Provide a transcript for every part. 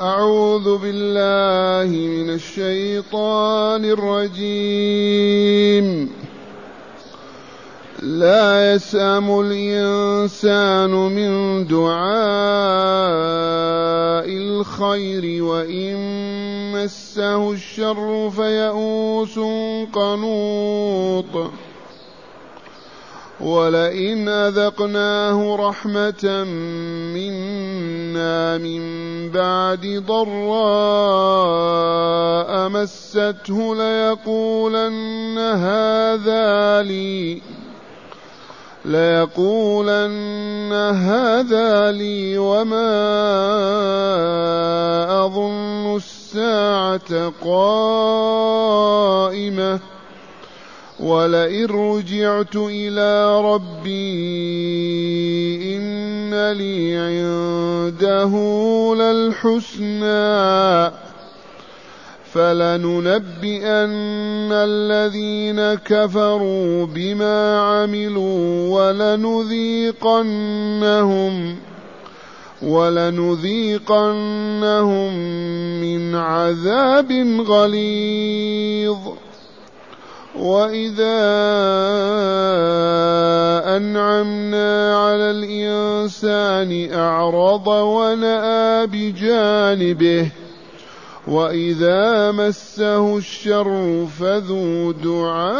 أعوذ بالله من الشيطان الرجيم. لا يسأم الإنسان من دعاء الخير وإن مسه الشر فيئوس قنوط. ولئن أذقناه رحمة منا من بعد ضراء مسته ليقولن هذا لي ليقولن هذا لي وما أظن الساعة قائمة. ولئن رجعت إلى ربي إن لي عنده للحسنى فلننبئن الذين كفروا بما عملوا ولنذيقنهم ولنذيقنهم من عذاب غليظ واذا انعمنا على الانسان اعرض وناى بجانبه واذا مسه الشر فذو دعاء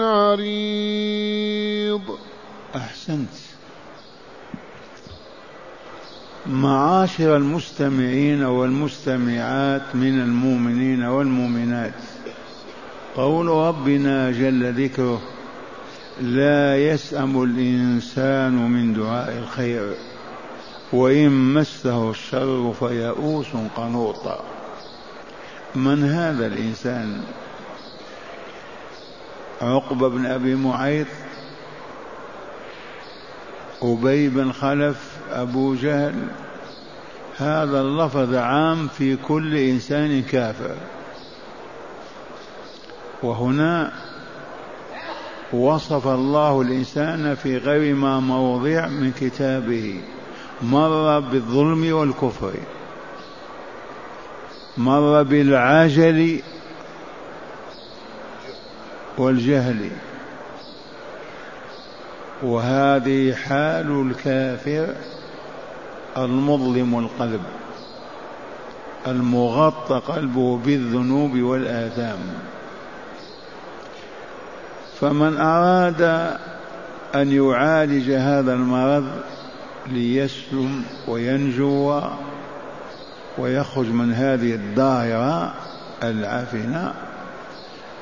عريض أحسنت. معاشر المستمعين والمستمعات من المؤمنين والمؤمنات. قول ربنا جل ذكره لا يسأم الإنسان من دعاء الخير وإن مسه الشر فيئوس قنوط من هذا الإنسان؟ عقبة بن أبي معيط أبي بن خلف أبو جهل هذا اللفظ عام في كل إنسان كافر. وهنا وصف الله الإنسان في غير ما موضع من كتابه. مر بالظلم والكفر. مر بالعجل والجهل. وهذه حال الكافر المظلم القلب. المغطى قلبه بالذنوب والآثام. فمن أراد أن يعالج هذا المرض ليسلم وينجو ويخرج من هذه الدائرة العفنة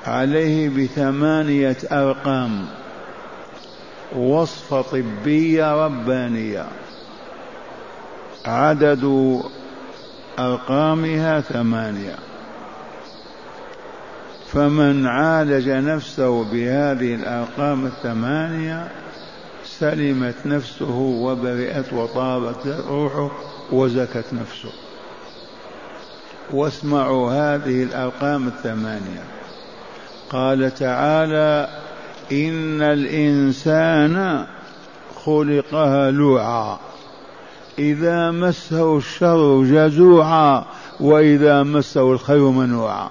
عليه بثمانية أرقام. وصفة طبية ربانية. عدد أرقامها ثمانية. فمن عالج نفسه بهذه الأرقام الثمانية سلمت نفسه وبرئت وطابت روحه وزكت نفسه. واسمعوا هذه الأرقام الثمانية. قال تعالى إن الإنسان خلق هلوعا إذا مسه الشر جزوعا وإذا مسه الخير منوعا.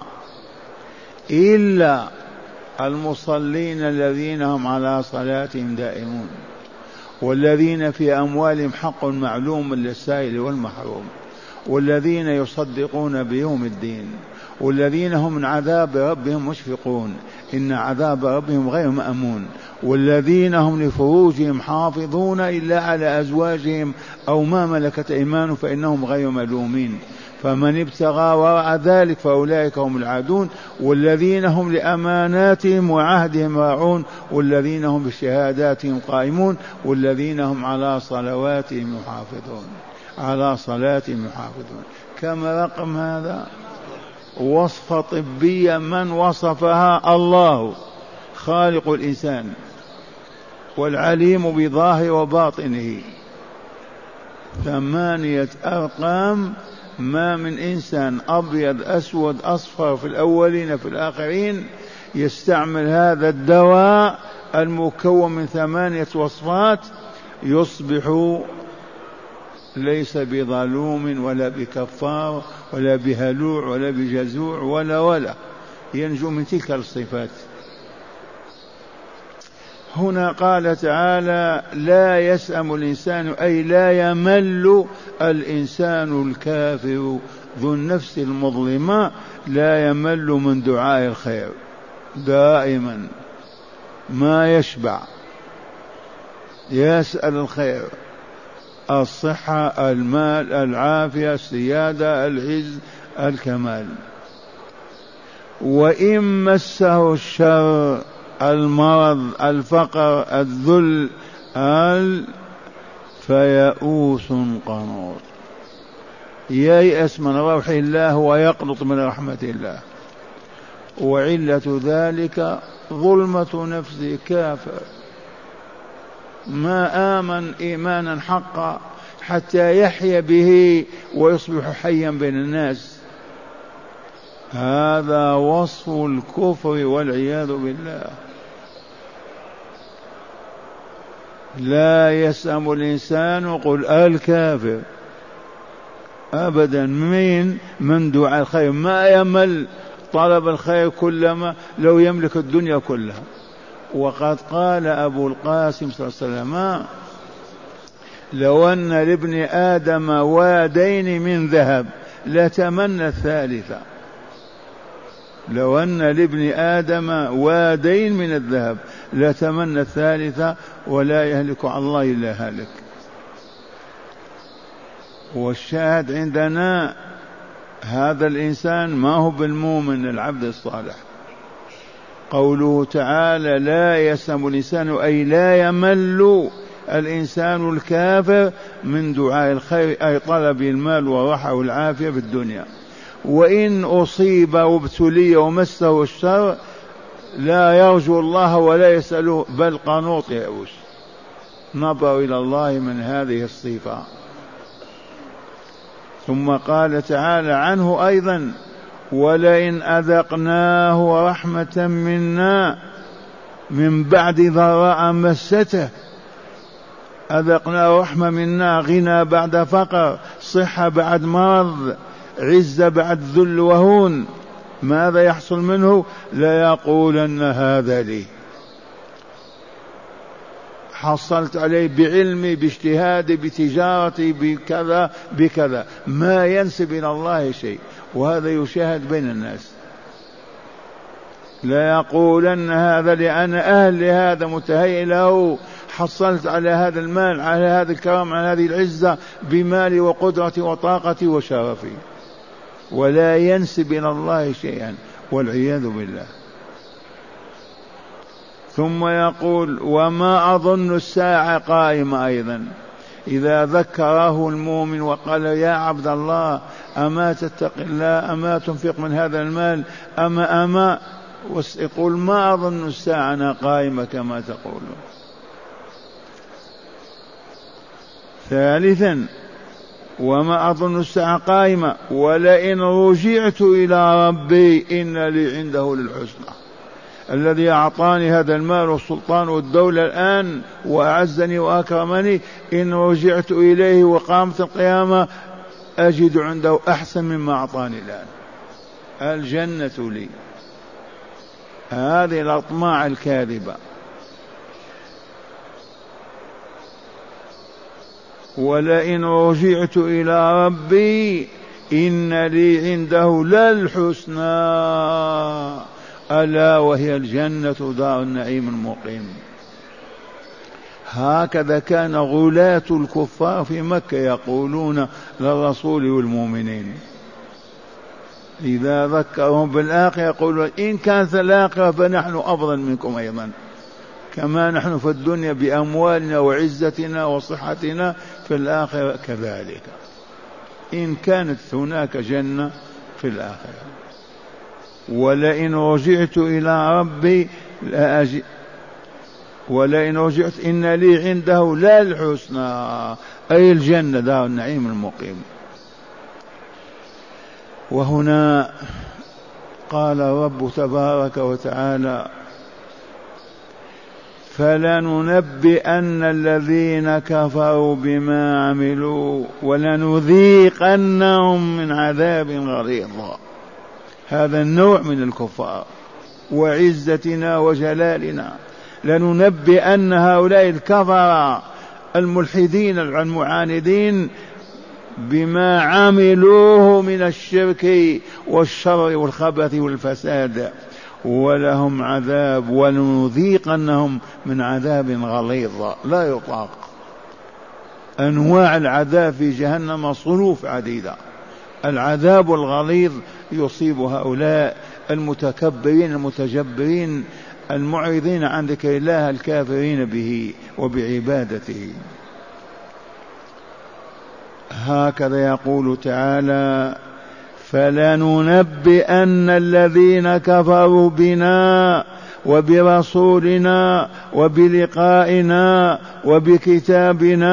إلا المصلين الذين هم على صلاتهم دائمون والذين في أموالهم حق معلوم للسائل والمحروم والذين يصدقون بيوم الدين والذين هم من عذاب ربهم مشفقون إن عذاب ربهم غير مأمون والذين هم لفروجهم حافظون إلا على أزواجهم أو ما ملكت أيمانهم فإنهم غير ملومين. فمن ابتغى وراء ذلك فأولئك هم العادون والذين هم لأماناتهم وعهدهم راعون والذين هم بشهاداتهم قائمون والذين هم على صلواتهم يحافظون. على صلاتهم يحافظون. كم رقم هذا؟ وصفة طبية من وصفها الله خالق الإنسان والعليم بظاهر وباطنه. ثمانية أرقام ما من إنسان أبيض أسود أصفر في الأولين في الآخرين يستعمل هذا الدواء المكون من ثمانية وصفات يصبح ليس بظلوم ولا بكفار ولا بهلوع ولا بجزوع ولا ولا. ينجو من تلك الصفات. هنا قال تعالى لا يسأم الإنسان أي لا يمل الإنسان الكافر ذو النفس المظلمة لا يمل من دعاء الخير. دائما ما يشبع يسأل الخير. الصحة المال العافية السيادة العز الكمال. وإن مسه الشر المرض الفقر الذل ال فيئوس قنوط. ييأس من روح الله ويقنط من رحمة الله. وعلة ذلك ظلمة نفسه كافر. ما آمن إيمانا حقا حتى يحيا به ويصبح حيا بين الناس. هذا وصف الكفر والعياذ بالله. لا يسأم الإنسان قل الكافر. أبدا من من دعاء الخير؟ ما يمل طلب الخير كلما لو يملك الدنيا كلها. وقد قال أبو القاسم صلى الله عليه وسلم لو أن لابن آدم وادين من ذهب لتمنى الثالثة. لو أن لابن آدم وادين من الذهب لتمنى الثالثة ولا يهلك على الله إلا هالك. والشاهد عندنا هذا الإنسان ما هو بالمؤمن العبد الصالح. قوله تعالى لا يسم الإنسان أي لا يمل الإنسان الكافر من دعاء الخير أي طلب المال والراحة والعافية في الدنيا. وإن أصيب وابتلي ومسه الشر لا يرجو الله ولا يسأله بل قنوط يئوس. نظر إلى الله من هذه الصفة. ثم قال تعالى عنه أيضا ولئن أذقناه رحمة منا من بعد ضراء مسته أذقناه رحمة منا غنى بعد فقر صحة بعد مرض. عزة بعد ذل وهون. ماذا يحصل منه؟ ليقولن هذا لي. حصلت عليه بعلمي باجتهادي بتجارتي بكذا بكذا. ما ينسب إلى الله شيء. وهذا يشاهد بين الناس. لا يقولن هذا لأن أهل لهذا متهيئ له. حصلت على هذا المال على هذا الكرم على هذه العزة بمالي وقدرتي وطاقتي وشرفي. ولا ينسب إلى الله شيئا والعياذ بالله. ثم يقول وما أظن الساعة قائمة أيضا. إذا ذكره المؤمن وقال يا عبد الله أما تتق الله أما تنفق من هذا المال أما أما يقول ما أظن الساعة قائمة كما تقولون ثالثا وما أظن الساعة قائمة ولئن رجعت إلى ربي إن لي عنده للحسنى. الذي أعطاني هذا المال والسلطان والدولة الآن وأعزني وأكرمني إن رجعت إليه وقامت القيامة أجد عنده أحسن مما أعطاني الآن. الجنة لي. هذه الأطماع الكاذبة. ولئن رجعت إلى ربي إن لي عنده للحسنى. ألا وهي الجنة دار النعيم المقيم. هكذا كان غلاة الكفار في مكة يقولون للرسول والمؤمنين. إذا ذكرهم بالآخرة يقولون إن كانت الآخرة فنحن أفضل منكم أيضا. كما نحن في الدنيا بأموالنا وعزتنا وصحتنا في الآخرة كذلك. إن كانت هناك جنة في الآخرة. ولئن رجعت إلى ربي لأجد ولئن رجعت إن لي عنده لا الحسنى. أي الجنة؟ دار النعيم المقيم. وهنا قال رب تبارك وتعالى فلننبئن الذين كفروا بما عملوا ولنذيقنهم من عذاب غليظ. هذا النوع من الكفار وعزتنا وجلالنا. لننبئن هؤلاء الكفر الملحدين المعاندين بما عملوه من الشرك والشر والخبث والفساد. ولهم عذاب ولنذيقنهم من عذاب غليظ. لا يطاق. أنواع العذاب في جهنم صنوف عديدة. العذاب الغليظ يصيب هؤلاء المتكبرين المتجبرين المعرضين عن ذكر الله الكافرين به وبعبادته. هكذا يقول تعالى فلننبئن الذين كفروا بنا وبرسولنا وبلقائنا وبكتابنا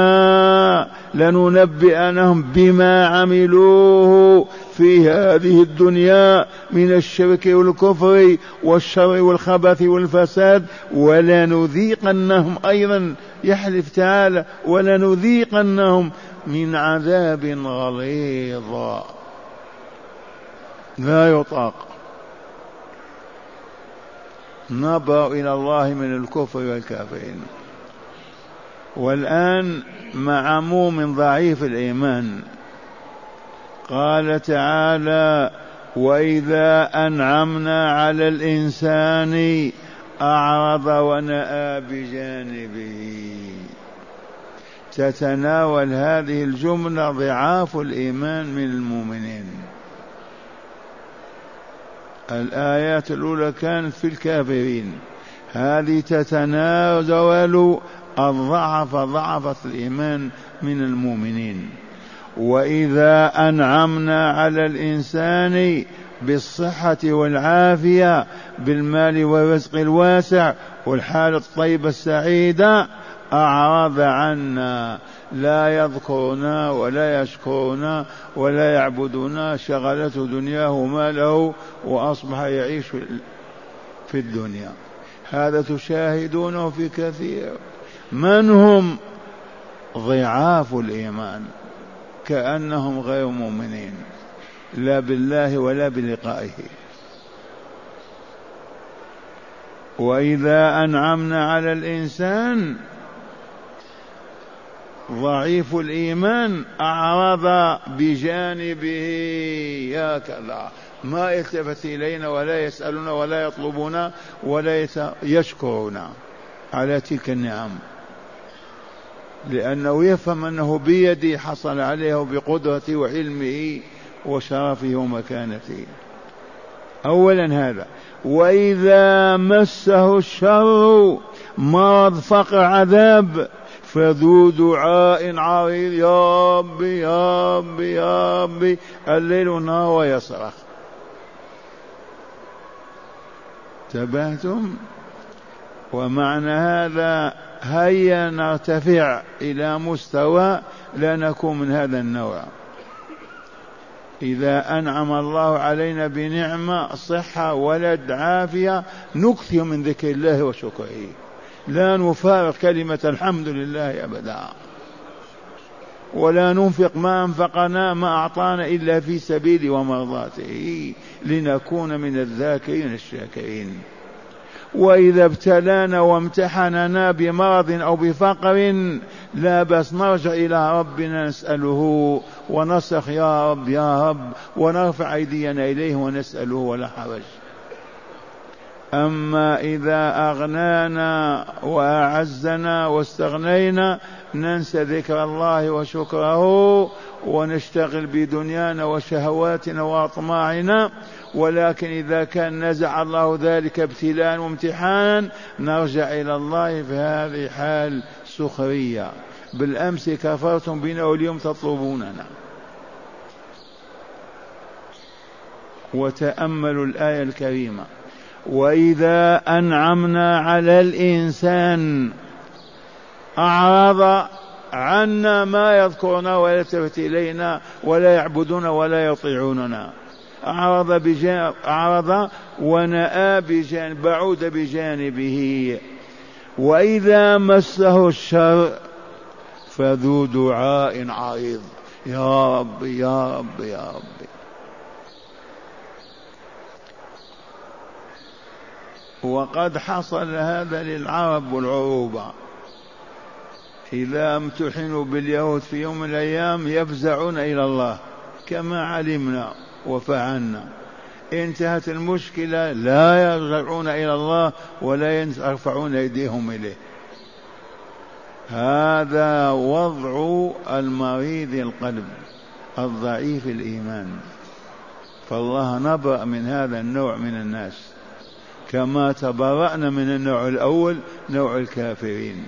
لننبئنهم بما عملوه في هذه الدنيا من الشرك والكفر والشر والخبث والفساد ولنذيقنهم أيضا. يحلف تعالى ولنذيقنهم من عذاب غليظ. لا يطاق. نبرأ إلى الله من الكفر والكافرين. والآن مع عموم ضعيف الإيمان قال تعالى وإذا أنعمنا على الإنسان أعرض ونأى بجانبه. تتناول هذه الجملة ضعاف الإيمان من المؤمنين. الآيات الأولى كانت في الكافرين. هذه تتناول الضعف ضعفة الإيمان من المؤمنين. وإذا أنعمنا على الإنسان بالصحة والعافية بالمال والرزق الواسع والحالة الطيبة السعيدة أعرض عنا. لا يذكرنا ولا يشكرنا ولا يعبدنا شغلته دنياه وماله وأصبح يعيش في الدنيا. هذا تشاهدونه في كثير. من هم ضعاف الإيمان؟ كأنهم غير مؤمنين. لا بالله ولا بلقائه. وإذا أنعمنا على الإنسان ضعيف الإيمان أعرض بجانبه هكذا ما يلتفت إلينا ولا يسألنا ولا يطلبنا ولا يشكرنا على تلك النعم. لأنه يفهم أنه بيدي حصل عليه بقدرته وعلمه وشرفه ومكانته. أولا هذا وإذا مسه الشر مرض فقر عذاب فذو دعاء عريض يا ربي يا ربي يا ربي. الليل نار ويصرخ. تبهتم ومعنى هذا هيا نرتفع إلى مستوى لا نكون من هذا النوع. إذا أنعم الله علينا بنعمة صحة ولد عافية نكثر من ذكر الله وشكره. لا نفارق كلمة الحمد لله أبدا. ولا ننفق ما أنفقنا ما أعطانا إلا في سبيل ومرضاته لنكون من الذاكرين الشاكرين. وإذا ابتلانا وامتحننا بمرض أو بفقر لا بس نرجع إلى ربنا نسأله ونصرخ يا رب يا رب ونرفع أيدينا إليه ونسأله ولا حرج. أما إذا أغنانا وأعزنا واستغنينا ننسى ذكر الله وشكره ونشتغل بدنيانا وشهواتنا وأطماعنا. ولكن إذا كان نزع الله ذلك ابتلاء وامتحانا نرجع إلى الله في هذه حال سخرية. بالأمس كفرتم بنا واليوم تطلبوننا. وتأملوا الآية الكريمة. وإذا أنعمنا على الإنسان أعرض عنا ما يذكرنا ولا يلتفت إلينا ولا يعبدون ولا يطيعوننا. أعرض بجانب أعرض ونأى بجانب بعود بجانبه. وإذا مسه الشر فذو دعاء عريض. يا رب يا رب يا رب. وقد حصل هذا للعرب والعروبة إذا امتحنوا باليهود في يوم من الأيام يفزعون إلى الله. كما علمنا وفعلنا. انتهت المشكلة لا يرجعون إلى الله ولا يرفعون أيديهم إليه. هذا وضع المريض القلب الضعيف الإيمان. فالله نبرأ من هذا النوع من الناس. كما تبرأنا من النوع الأول نوع الكافرين.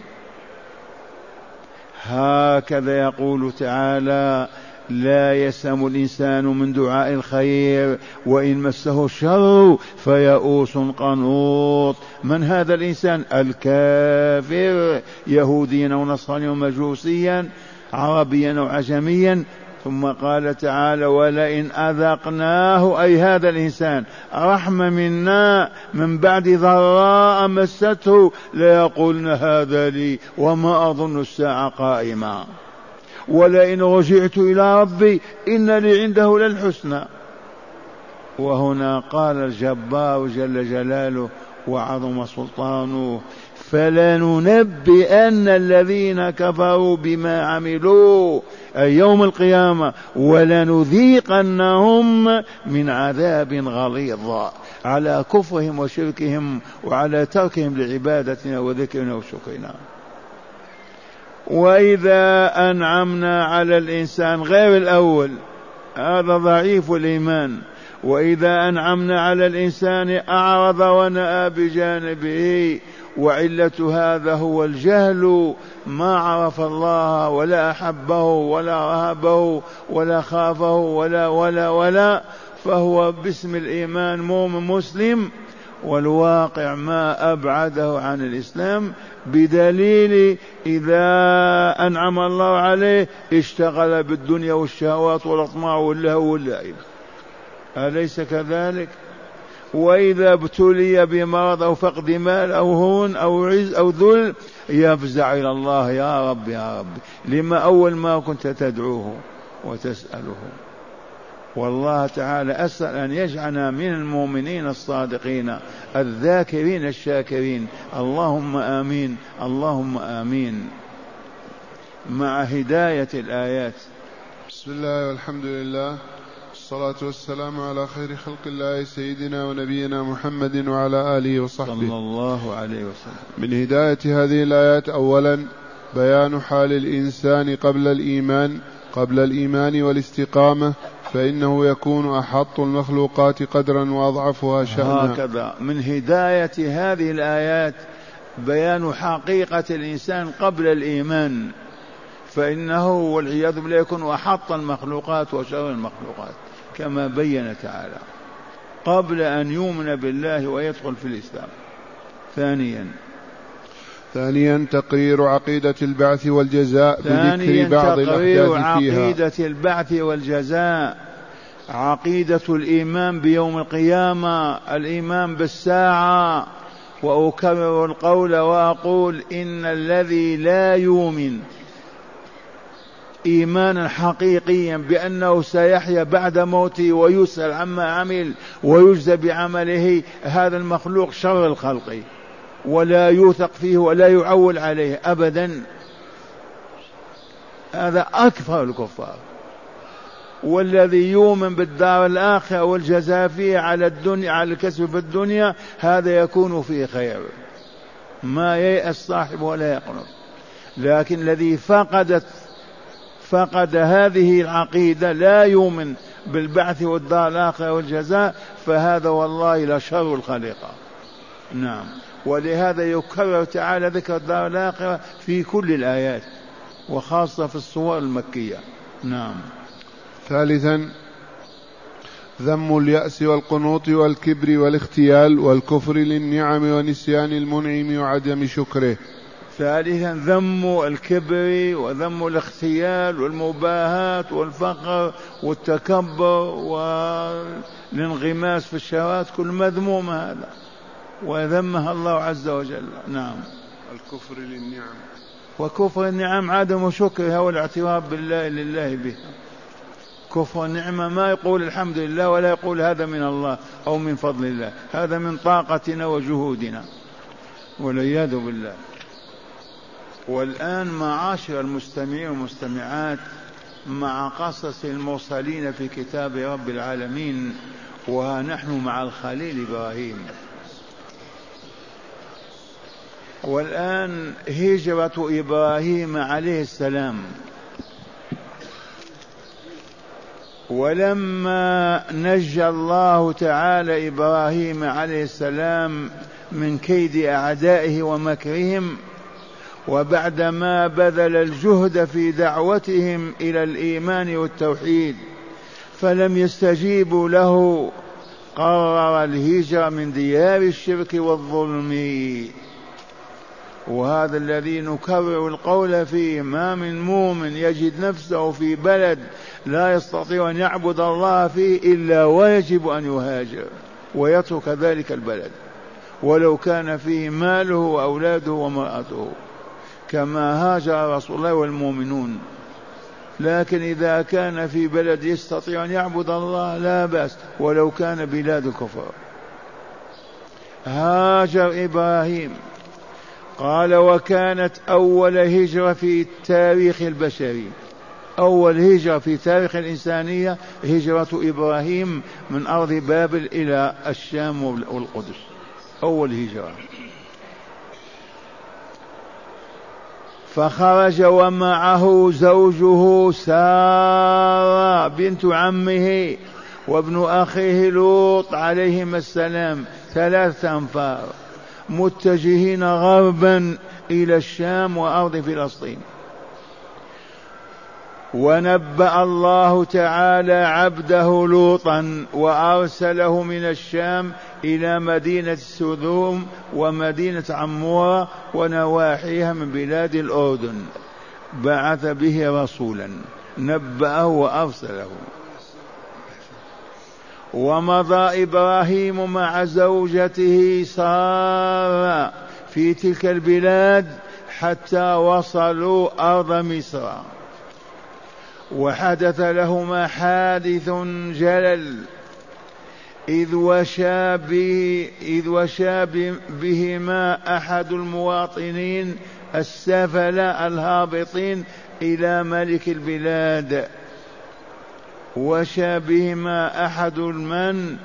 هكذا يقول تعالى لا يسأم الإنسان من دعاء الخير وإن مسه الشر فيئوس قنوط. من هذا الإنسان؟ الكافر يهوديا أو نصرانيا ومجوسيا عربيا أو عجميا ثم قال تعالى ولئن أذقناه أي هذا الإنسان رحمة منا من بعد ضراء مسته ليقولن هذا لي وما أظن الساعة قائمة. ولئن رجعت إلى ربي إن لي عنده للحسنى. وهنا قال الجبار جل جلاله وعظم سلطانه فلننبئن الذين كفروا بما عملوا أي يوم القيامة ولنذيقنهم من عذاب غليظ على كفرهم وشركهم وعلى تركهم لعبادتنا وذكرنا وشكرنا. وإذا أنعمنا على الإنسان غير الأول هذا ضعيف الإيمان. وإذا أنعمنا على الإنسان أعرض ونأى بجانبه وعلة هذا هو الجهل ما عرف الله ولا أحبه ولا رهبه ولا خافه ولا ولا ولا فهو باسم الإيمان مؤمن مسلم والواقع ما أبعده عن الإسلام بدليل إذا أنعم الله عليه اشتغل بالدنيا والشهوات والأطماع واللهو واللعب أليس كذلك؟ وإذا ابتلي بمرض أو فقد مال أو هون أو عز أو ذل يفزع إلى الله يا رب يا رب. لما أول ما كنت تدعوه وتسأله. والله تعالى أسأل أن يجعلنا من المؤمنين الصادقين الذاكرين الشاكرين. اللهم آمين اللهم آمين. مع هداية الآيات. بسم الله والحمد لله. والصلاة والسلام على خير خلق الله سيدنا ونبينا محمد وعلى آله وصحبه. صلى الله عليه وسلم. من هداية هذه الآيات أولا بيان حال الإنسان قبل الإيمان قبل الإيمان والاستقامة فإنه يكون أحط المخلوقات قدرا وأضعفها شأنا. هكذا. من هداية هذه الآيات بيان حقيقة الإنسان قبل الإيمان فإنه والعياذ بالله يكون أحط المخلوقات وشر المخلوقات. كما بين تعالى قبل أن يؤمن بالله ويدخل في الإسلام. ثانيا. ثانيا تقرير عقيدة البعث والجزاء بذكر بعض الأحداث فيها. عقيدة البعث والجزاء عقيدة الإيمان بيوم القيامة الإيمان بالساعة. وأكرر القول وأقول إن الذي لا يؤمن إيمانا حقيقيا بأنه سيحيا بعد موته ويسأل عما عمل ويجزى بعمله. هذا المخلوق شر الخلق ولا يوثق فيه ولا يعول عليه ابدا. هذا أكثر الكفار. والذي يؤمن بالدار الآخرة والجزاء فيه على الدنيا على الكسب في الدنيا هذا يكون فيه خير. ما ييأس صاحب ولا يقنط. لكن الذي فقدت فقد هذه العقيدة لا يؤمن بالبعث والدار الآخرة والجزاء فهذا والله لشر الخليقة نعم. ولهذا يكرر تعالى ذكر الدار الآخرة في كل الآيات وخاصة في الصور المكية. نعم. ثالثا ذم اليأس والقنوط والكبر والاختيال والكفر للنعم ونسيان المنعم وعدم شكره. ثالثا ذم الكبر وذم الاختيال والمباهاة والفقر والتكبر والانغماس في الشهوات كل مذموم هذا. وذمها الله عز وجل. نعم. والكفر للنعم. وكفر النعم عدم شكرها والاعتراف بالله لله بها كفر النعمة ما يقول الحمد لله ولا يقول هذا من الله أو من فضل الله. هذا من طاقتنا وجهودنا. والعياذ بالله. والآن معاشر المستمعين والمستمعات مع قصص المرسلين في كتاب رب العالمين ونحن مع الخليل إبراهيم. والآن هجرة إبراهيم عليه السلام. ولما نجى الله تعالى إبراهيم عليه السلام من كيد أعدائه ومكرهم وبعدما بذل الجهد في دعوتهم إلى الإيمان والتوحيد فلم يستجيبوا له قرر الهجرة من ديار الشرك والظلم. وهذا الذي نكرر القول فيه ما من مؤمن يجد نفسه في بلد لا يستطيع أن يعبد الله فيه إلا ويجب أن يهاجر ويترك ذلك البلد. ولو كان فيه ماله وأولاده ومراته كما هاجر رسول الله والمؤمنون. لكن إذا كان في بلد يستطيع أن يعبد الله لا بأس ولو كان بلاد الكفر هاجر إبراهيم. قال وكانت أول هجرة في التاريخ البشري. أول هجرة في تاريخ الإنسانية هجرة إبراهيم من أرض بابل إلى الشام والقدس. أول هجرة. فخرج ومعه زوجه سارة بنت عمه وابن أخيه لوط عليهما السلام. ثلاثة أنفار متجهين غربا إلى الشام وأرض فلسطين. ونبأ الله تعالى عبده لوطا وأرسله من الشام إلى مدينة سذوم ومدينة عمورة ونواحيها من بلاد الأردن. بعث به رسولا نبأه وأرسله. ومضى إبراهيم مع زوجته سارة في تلك البلاد حتى وصلوا أرض مصر. وحدث لهما حادث جلل. إذ وشى به إذ وشى بهما أحد المواطنين السفلاء الهابطين إلى ملك البلاد. وشى بهما أحد المن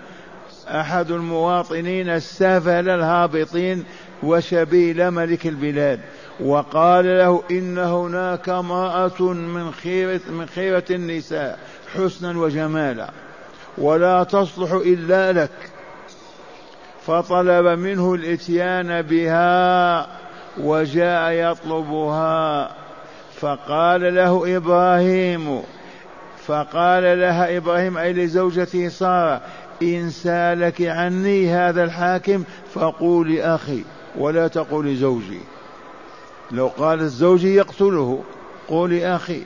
أحد المواطنين السفل الهابطين وشى به إلى ملك البلاد. وقال له إن هناك امرأة من خيرة من خيرة النساء حسنا وجمالا ولا تصلح إلا لك. فطلب منه الإتيان بها وجاء يطلبها. فقال له إبراهيم فقال لها إبراهيم أي لزوجته سارة إن سألك عني هذا الحاكم فقولي أخي ولا تقولي زوجي. لو قال الزوج يقتله قولي أخي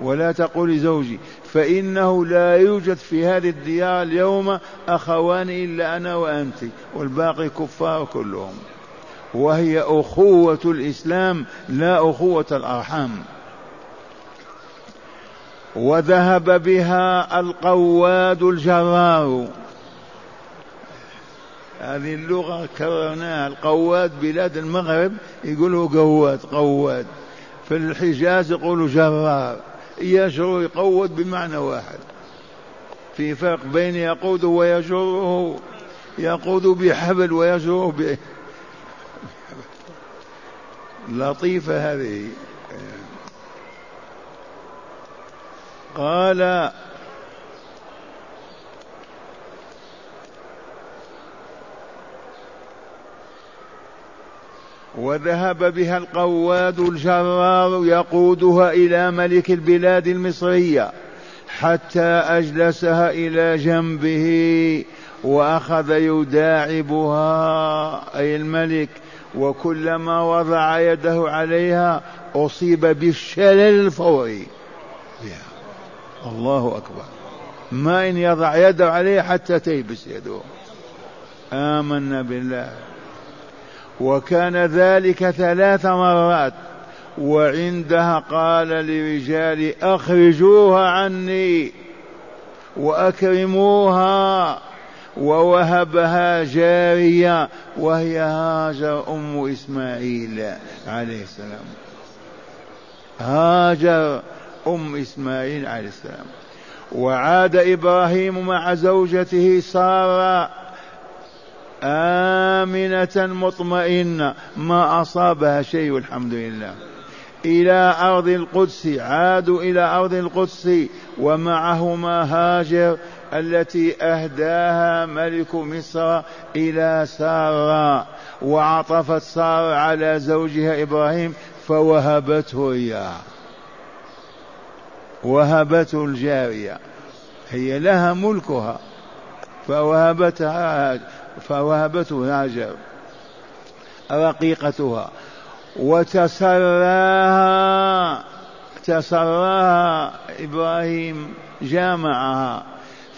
ولا تقولي زوجي فإنه لا يوجد في هذه الديار اليوم أخوان إلا أنا وأنت والباقي كفار كلهم. وهي أخوة الإسلام لا أخوة الأرحام. وذهب بها القواد الجرار هذه اللغة كررناها القواد بلاد المغرب يقولوا قواد قواد. في الحجاز يقولوا جرار. يجر يقود بمعنى واحد. في فرق بين يقود ويجره. يقود بحبل ويجره ب لطيفة هذه. قال وذهب بها القواد الجرار يقودها إلى ملك البلاد المصرية حتى أجلسها إلى جنبه وأخذ يداعبها أي الملك. وكلما وضع يده عليها أصيب بالشلل الفوري. الله أكبر. ما إن يضع يده عليه حتى تيبس يده. آمنا بالله. وكان ذلك ثلاث مرات. وعندها قال لرجال أخرجوها عني وأكرموها ووهبها جارية وهي هاجر أم إسماعيل عليه السلام. هاجر أم إسماعيل عليه السلام. وعاد إبراهيم مع زوجته سارة آمنة مطمئنة. ما أصابها شيء الحمد لله. إلى أرض القدس عادوا إلى أرض القدس ومعهما هاجر التي أهداها ملك مصر إلى سارة وعطفت سارة على زوجها إبراهيم فوهبته إياها وهبته الجارية. هي لها ملكها فوهبتها. فوهبته هاجر رقيقتها وتسراها تسراها إبراهيم جامعها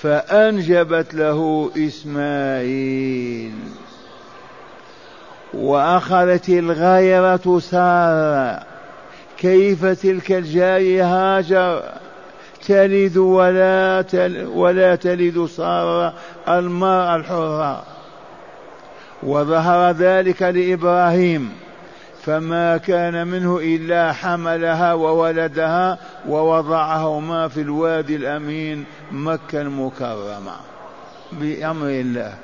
فأنجبت له إسماعيل. وأخذت الغيرة سارة كيف تلك الجارية هاجر؟ تلد ولا تل ولا تلد سارة المرأة الحرة. وظهر ذلك لإبراهيم فما كان منه إلا حملها وولدها ووضعهما في الوادي الأمين مكة المكرمة بأمر الله.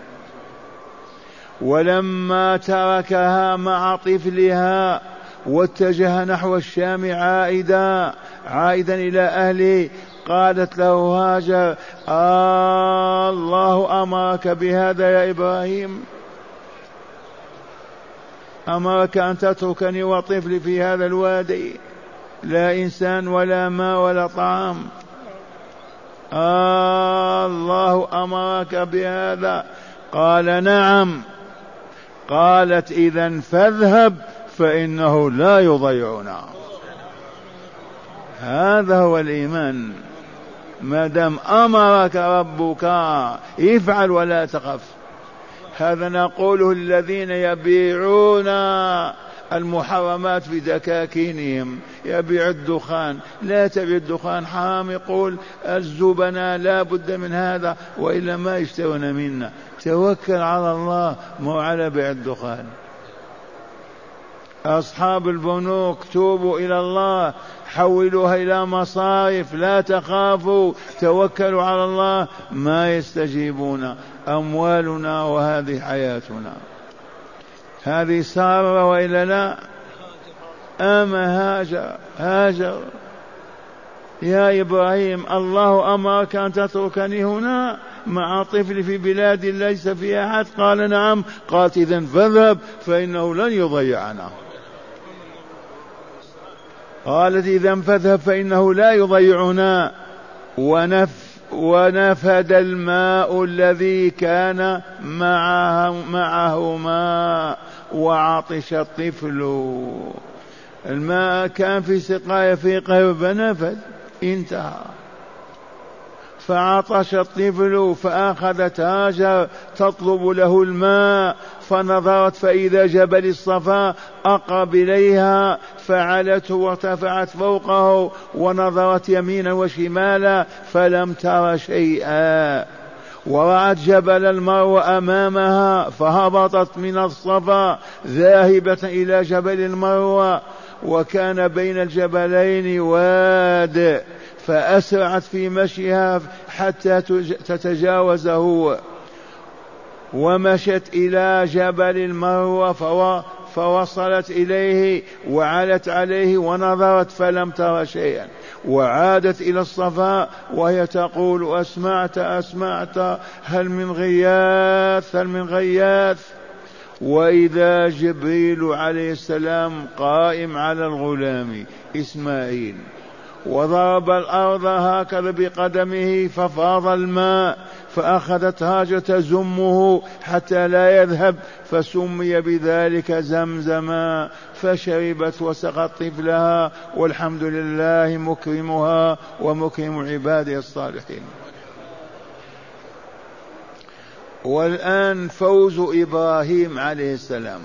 ولما تركها مع طفلها واتجه نحو الشام عائدا عائدا إلى أهله قالت له هاجر آه الله أمرك بهذا يا إبراهيم. أمرك أن تتركني وطفلي في هذا الوادي. لا إنسان ولا ماء ولا طعام. آه الله أمرك بهذا. قال نعم. قالت إذا فاذهب فإنه لا يضيعنا. هذا هو الإيمان. ما دام أمرك ربك افعل ولا تخف. هذا نقوله الذين يبيعون المحرمات في دكاكينهم يبيع الدخان. لا تبيع الدخان حرام. يقول الزبناء لا بد من هذا وإلا ما يشترون منا. توكل على الله مو على بيع الدخان. أصحاب البنوك توبوا إلى الله حولوها إلى مصارف لا تخافوا توكلوا على الله ما يستجيبون. أموالنا وهذه حياتنا. هذه سارة وإلا لا؟ أما هاجر؟ هاجر. يا إبراهيم الله أمرك أن تتركني هنا مع طفل في بلاد ليس فيها أحد؟ قال نعم. قالت إذا فاذهب فإنه لن يضيعنا. قالت إذا فاذهب فإنه لا يضيعنا. ونف ونفد الماء الذي كان معه معهما وعطش الطفل. الماء كان في سقاية في قرب نفد انتهى. فعطش الطفل فأخذت هاجر تطلب له الماء فنظرت فإذا جبل الصفا أقرب إليها فعلته وارتفعت فوقه ونظرت يمينا وشمالا فلم تر شيئا. ورأت جبل المرو أمامها فهبطت من الصفا ذاهبة إلى جبل المروة وكان بين الجبلين واد. فأسرعت في مشيها حتى تتجاوزه. ومشت إلى جبل المروة فوصلت إليه وعلت عليه ونظرت فلم تر شيئا. وعادت إلى الصفاء وهي تقول أسمعت أسمعت هل من غياث هل من غياث؟ وإذا جبريل عليه السلام قائم على الغلام إسماعيل. وضرب الأرض هكذا بقدمه ففاض الماء فأخذت هاجر تزمه حتى لا يذهب فسمي بذلك زمزما فشربت وسقت طفلها والحمد لله مكرمها ومكرم عباده الصالحين. والآن فوز إبراهيم عليه السلام.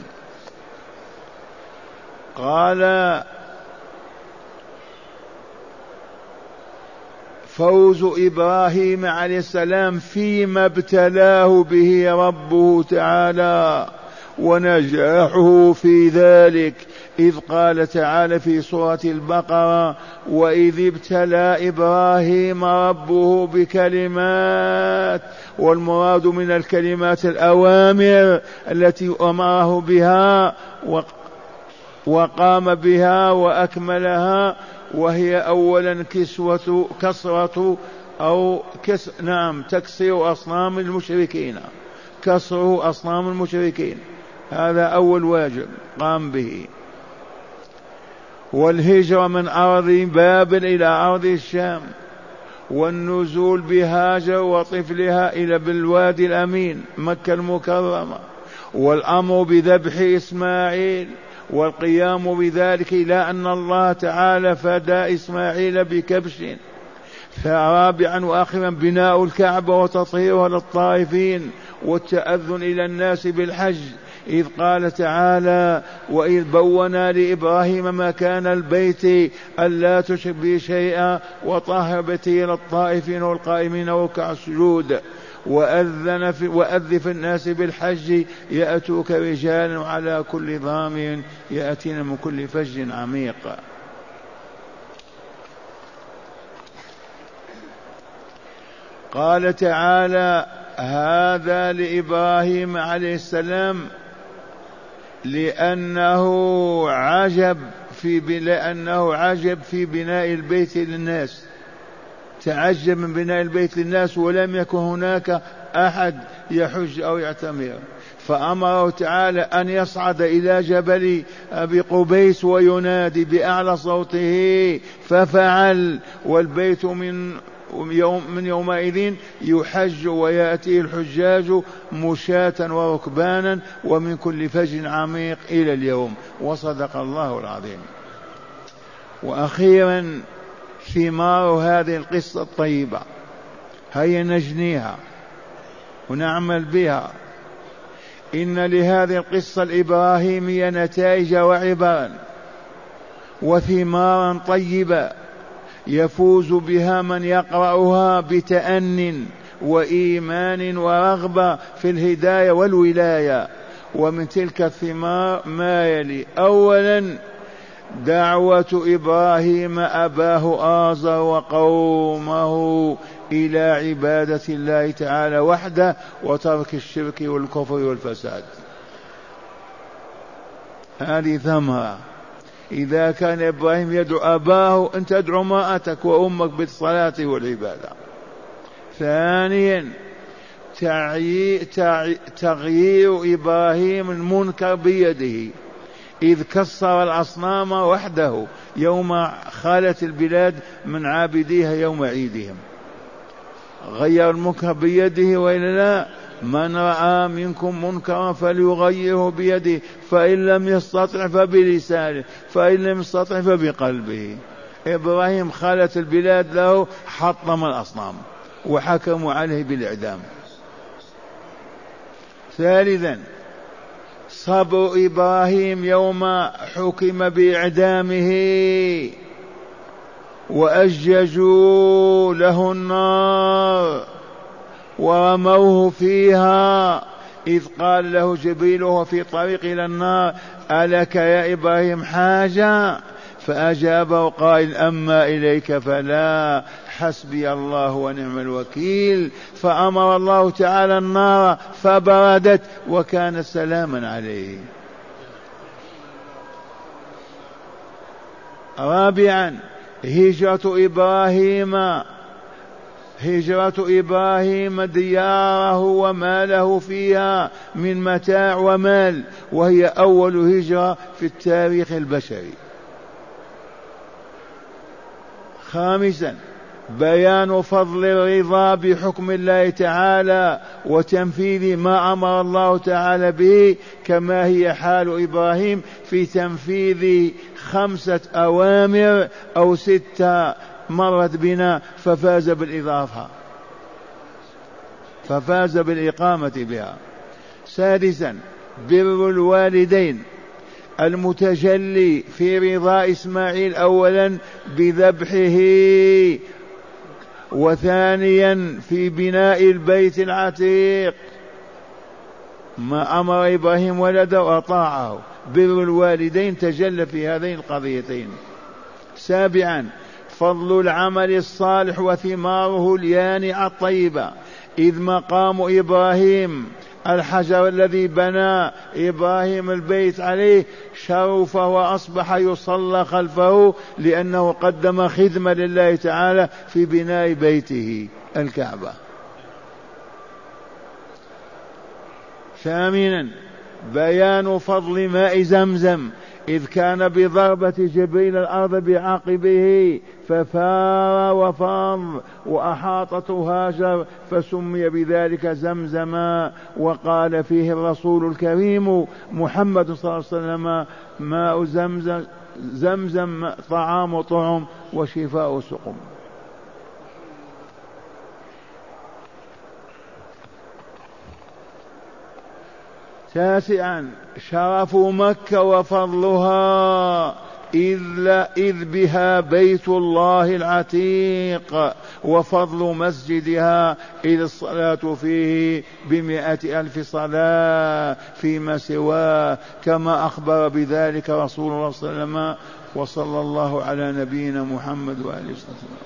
قال فوز إبراهيم عليه السلام فيما ابتلاه به ربه تعالى ونجاحه في ذلك. إذ قال تعالى في سورة البقرة وإذ ابتلى إبراهيم ربه بكلمات والمراد من الكلمات الأوامر التي أمره بها وقام بها وأكملها وهي أولا كسوة كسرة أو كس نعم تكسير أصنام المشركين. كسر أصنام المشركين. هذا أول واجب قام به. والهجرة من أرض بابل إلى أرض الشام. والنزول بهاجر وطفلها إلى بالوادي الأمين مكة المكرمة. والأمر بذبح إسماعيل. والقيام بذلك إلى أن الله تعالى فدى إسماعيل بكبش فرابعا وآخرا بناء الكعبة وتطهيرها للطائفين والتأذن إلى الناس بالحج. إذ قال تعالى وإذ بونا لإبراهيم مكان البيت ألا تشرك بي شيئا وطهر بيتي للطائفين والقائمين والركع السجود. وأذن في وأذ في الناس بالحج يأتوك رجالا وعلى كل ضامر يأتين من كل فج عميق. قال تعالى هذا لإبراهيم عليه السلام لأنه عجب في لأنه عجب في بناء البيت للناس. تعجب من بناء البيت للناس ولم يكن هناك أحد يحج أو يعتمر. فأمره تعالى أن يصعد إلى جبل أبي قبيس وينادي بأعلى صوته ففعل. والبيت من يوم من يومئذ يحج ويأتي الحجاج مشاة وركبانا ومن كل فج عميق إلى اليوم. وصدق الله العظيم. وأخيرا ثمار هذه القصة الطيبة. هيا نجنيها ونعمل بها. إن لهذه القصة الإبراهيمية نتائج وعبرا وثمارا طيبة يفوز بها من يقرأها بتأن وإيمان ورغبة في الهداية والولاية. ومن تلك الثمار ما يلي. أولا دعوة إبراهيم أباه آزر وقومه إلى عبادة الله تعالى وحده وترك الشرك والكفر والفساد. هذه ثمرة. إذا كان إبراهيم يدعو أباه أن تدعو امرأتك وأمك بالصلاة والعبادة. ثانيا تغيير إبراهيم المنكر بيده. إذ كسر الأصنام وحده يوم خالت البلاد من عابديها يوم عيدهم. غير المنكر بيده وإلا لا من رأى منكم منكرا فليغيره بيده فإن لم يستطع فبلسانه فإن لم يستطع فبقلبه. إبراهيم خالت البلاد له حطم الأصنام وحكموا عليه بالإعدام. ثالثا صبر إبراهيم يوم حكم بإعدامه وأججوا له النار ورموه فيها إذ قال له جبريل وهو في طريق إلى النار ألك يا إبراهيم حاجة؟ فأجابه قائل أما إليك فلا. حسبي الله ونعم الوكيل فأمر الله تعالى النار فبردت وكان سلاما عليه. رابعا هجرة إبراهيم. هجرة إبراهيم دياره وماله فيها من متاع ومال وهي أول هجرة في التاريخ البشري. خامسا بيان فضل الرضا بحكم الله تعالى وتنفيذ ما أمر الله تعالى به كما هي حال إبراهيم في تنفيذ خمسة أوامر أو ستة مرت بنا ففاز بالإضافة. ففاز بالإقامة بها. سادسا بر الوالدين. المتجلي في رضا إسماعيل أولا بذبحه وثانيا في بناء البيت العتيق. ما أمر إبراهيم ولده وأطاعه. بر الوالدين تجلى في هذين القضيتين. سابعا فضل العمل الصالح وثماره اليانعة الطيبة. إذ مقام إبراهيم الحجر الذي بنى إبراهيم البيت عليه شرف وأصبح يصلى خلفه لأنه قدم خدمة لله تعالى في بناء بيته الكعبة. ثامنا بيان فضل ماء زمزم. إذ كان بضربة جبريل الأرض بعقبه ففار وفاض وأحاطته هاجر فسمي بذلك زمزما وقال فيه الرسول الكريم محمد صلى الله عليه وسلم ماء زمزم زمزم طعام طعم وشفاء سقم. تاسعا شرف مكة وفضلها إذ, لا إذ بها بيت الله العتيق وفضل مسجدها إذ الصلاة فيه بمائة ألف صلاة فيما سواه كما أخبر بذلك رسول الله صلى الله عليه وسلم وصلى الله على نبينا محمد وآله وسلم